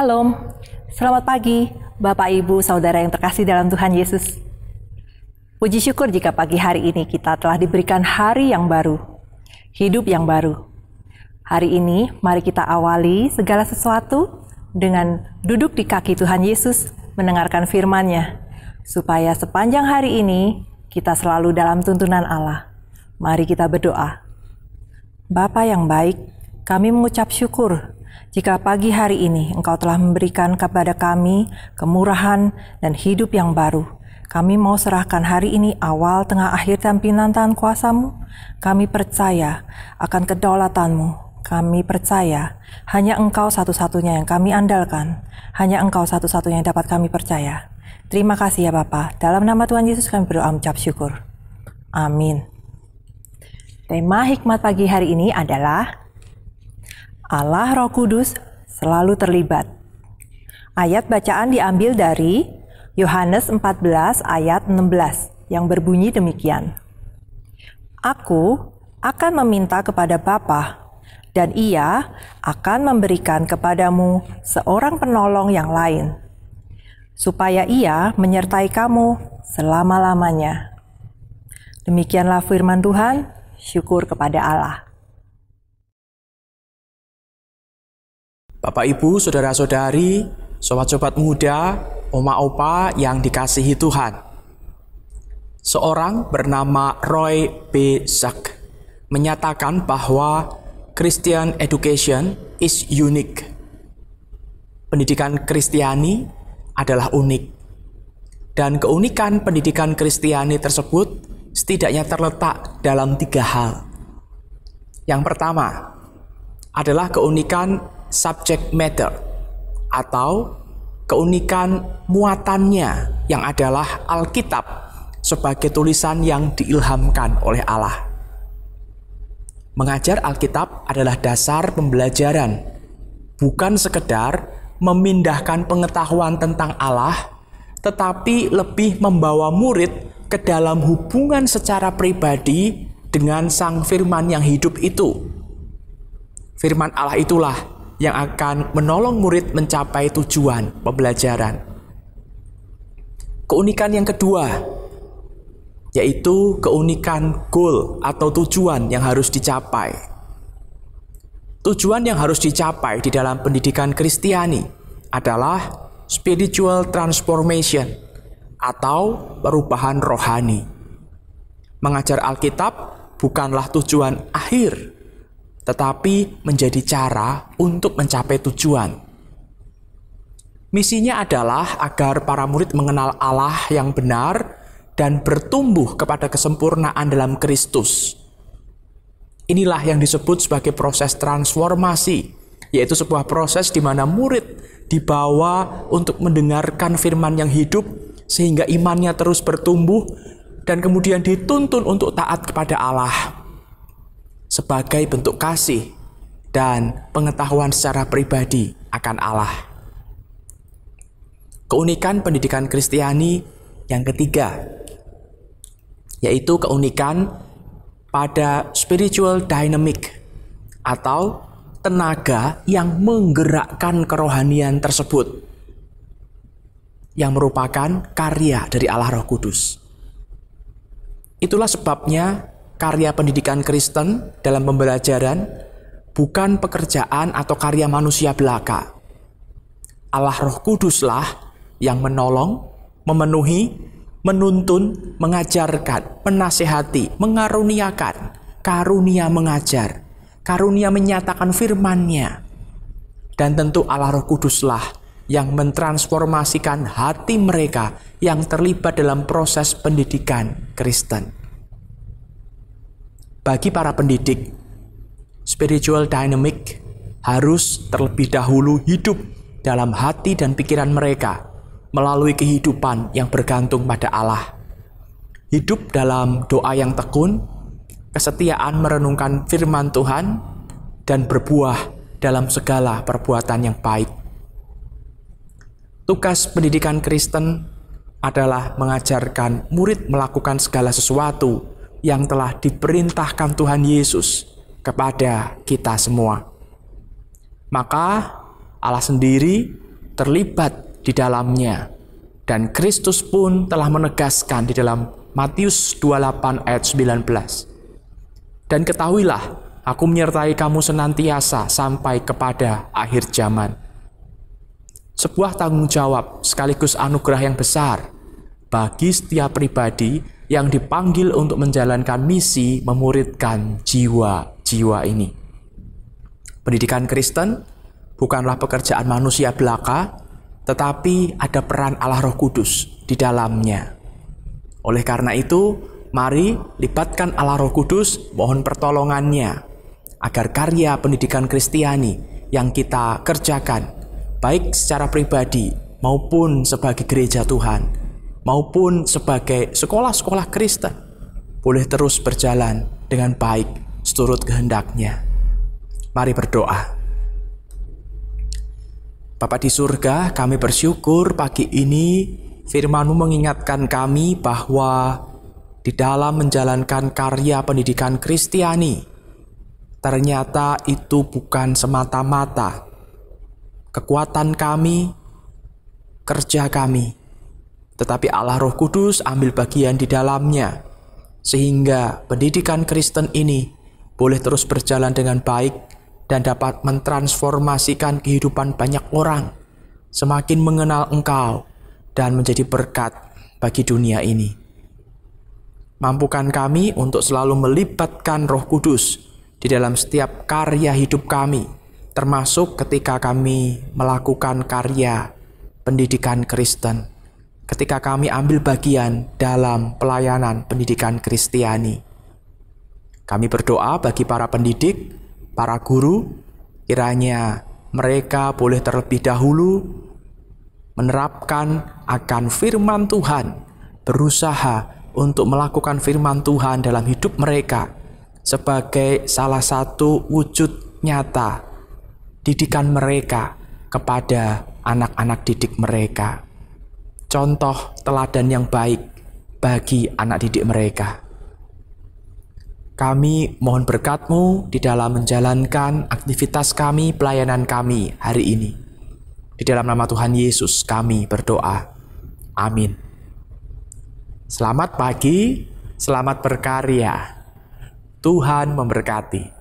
Shalom, selamat pagi Bapak Ibu Saudara yang terkasih dalam Tuhan Yesus. Puji syukur jika pagi hari ini kita telah diberikan hari yang baru, hidup yang baru. Hari ini mari kita awali segala sesuatu dengan duduk di kaki Tuhan Yesus mendengarkan firman-Nya, supaya sepanjang hari ini kita selalu dalam tuntunan Allah. Mari kita berdoa. Bapa yang baik, kami mengucap syukur jika pagi hari ini Engkau telah memberikan kepada kami kemurahan dan hidup yang baru. Kami mau serahkan hari ini awal, tengah, akhir, dan pinantan kuasamu. Kami percaya akan kedaulatanmu. Kami percaya hanya Engkau satu-satunya yang kami andalkan. Hanya Engkau satu-satunya yang dapat kami percaya. Terima kasih ya Bapa. Dalam nama Tuhan Yesus kami berdoa mengucap syukur. Amin. Tema hikmat pagi hari ini adalah Allah Roh Kudus selalu terlibat. Ayat bacaan diambil dari Yohanes 14 ayat 16 yang berbunyi demikian. Aku akan meminta kepada Bapa dan ia akan memberikan kepadamu seorang penolong yang lain supaya ia menyertai kamu selama-lamanya. Demikianlah firman Tuhan, syukur kepada Allah. Bapak Ibu, saudara-saudari, sobat-sobat muda, oma opa yang dikasihi Tuhan. Seorang bernama Roy B. Zack menyatakan bahwa Christian education is unique. Pendidikan Kristiani adalah unik. Dan keunikan pendidikan Kristiani tersebut setidaknya terletak dalam tiga hal. Yang pertama adalah keunikan subject matter atau keunikan muatannya yang adalah Alkitab sebagai tulisan yang diilhamkan oleh Allah. Mengajar Alkitab adalah dasar pembelajaran, bukan sekedar memindahkan pengetahuan tentang Allah, tetapi lebih membawa murid ke dalam hubungan secara pribadi dengan Sang Firman yang hidup itu. Firman Allah itulah yang akan menolong murid mencapai tujuan pembelajaran. Keunikan yang kedua yaitu keunikan goal atau tujuan yang harus dicapai. Tujuan yang harus dicapai di dalam pendidikan Kristiani adalah spiritual transformation atau perubahan rohani. Mengajar Alkitab bukanlah tujuan akhir, tetapi menjadi cara untuk mencapai tujuan. Misinya adalah agar para murid mengenal Allah yang benar dan bertumbuh kepada kesempurnaan dalam Kristus. Inilah yang disebut sebagai proses transformasi, yaitu sebuah proses di mana murid dibawa untuk mendengarkan firman yang hidup sehingga imannya terus bertumbuh dan kemudian dituntun untuk taat kepada Allah sebagai bentuk kasih dan pengetahuan secara pribadi akan Allah. Keunikan pendidikan Kristiani yang ketiga yaitu keunikan pada spiritual dynamic atau tenaga yang menggerakkan kerohanian tersebut yang merupakan karya dari Allah Roh Kudus. Itulah sebabnya karya pendidikan Kristen dalam pembelajaran bukan pekerjaan atau karya manusia belaka. Allah Roh Kuduslah yang menolong, memenuhi, menuntun, mengajarkan, menasehati, mengaruniakan, karunia mengajar, karunia menyatakan firman-Nya. Dan tentu Allah Roh Kuduslah yang mentransformasikan hati mereka yang terlibat dalam proses pendidikan Kristen. Bagi para pendidik, spiritual dynamic harus terlebih dahulu hidup dalam hati dan pikiran mereka melalui kehidupan yang bergantung pada Allah. Hidup dalam doa yang tekun, kesetiaan merenungkan firman Tuhan, dan berbuah dalam segala perbuatan yang baik. Tugas pendidikan Kristen adalah mengajarkan murid melakukan segala sesuatu yang telah diperintahkan Tuhan Yesus kepada kita semua. Maka Allah sendiri terlibat di dalamnya dan Kristus pun telah menegaskan di dalam Matius 28 ayat 19. Dan ketahuilah, aku menyertai kamu senantiasa sampai kepada akhir zaman sebuah tanggung jawab sekaligus anugerah yang besar bagi setiap pribadi yang dipanggil untuk menjalankan misi memuridkan jiwa-jiwa ini. Pendidikan Kristen bukanlah pekerjaan manusia belaka, tetapi ada peran Allah Roh Kudus di dalamnya. Oleh karena itu, mari libatkan Allah Roh Kudus, mohon pertolongannya agar karya pendidikan Kristiani yang kita kerjakan baik secara pribadi maupun sebagai gereja Tuhan, maupun sebagai sekolah-sekolah Kristen, boleh terus berjalan dengan baik seturut kehendaknya. Mari berdoa. Bapak di surga, kami bersyukur pagi ini firman-Mu mengingatkan kami bahwa di dalam menjalankan karya pendidikan Kristiani, ternyata itu bukan semata-mata kekuatan kami, kerja kami, tetapi Allah Roh Kudus ambil bagian di dalamnya, sehingga pendidikan Kristen ini boleh terus berjalan dengan baik dan dapat mentransformasikan kehidupan banyak orang, semakin mengenal Engkau dan menjadi berkat bagi dunia ini. Mampukan kami untuk selalu melibatkan Roh Kudus di dalam setiap karya hidup kami termasuk ketika kami melakukan karya pendidikan Kristen, ketika kami ambil bagian dalam pelayanan pendidikan Kristiani. Kami berdoa bagi para pendidik, para guru, kiranya mereka boleh terlebih dahulu menerapkan akan firman Tuhan, berusaha untuk melakukan firman Tuhan dalam hidup mereka sebagai salah satu wujud nyata didikan mereka kepada anak-anak didik mereka. Contoh teladan yang baik bagi anak didik mereka. Kami mohon berkatmu di dalam menjalankan aktivitas kami, pelayanan kami hari ini. Di dalam nama Tuhan Yesus kami berdoa. Amin. Selamat pagi, selamat berkarya. Tuhan memberkati.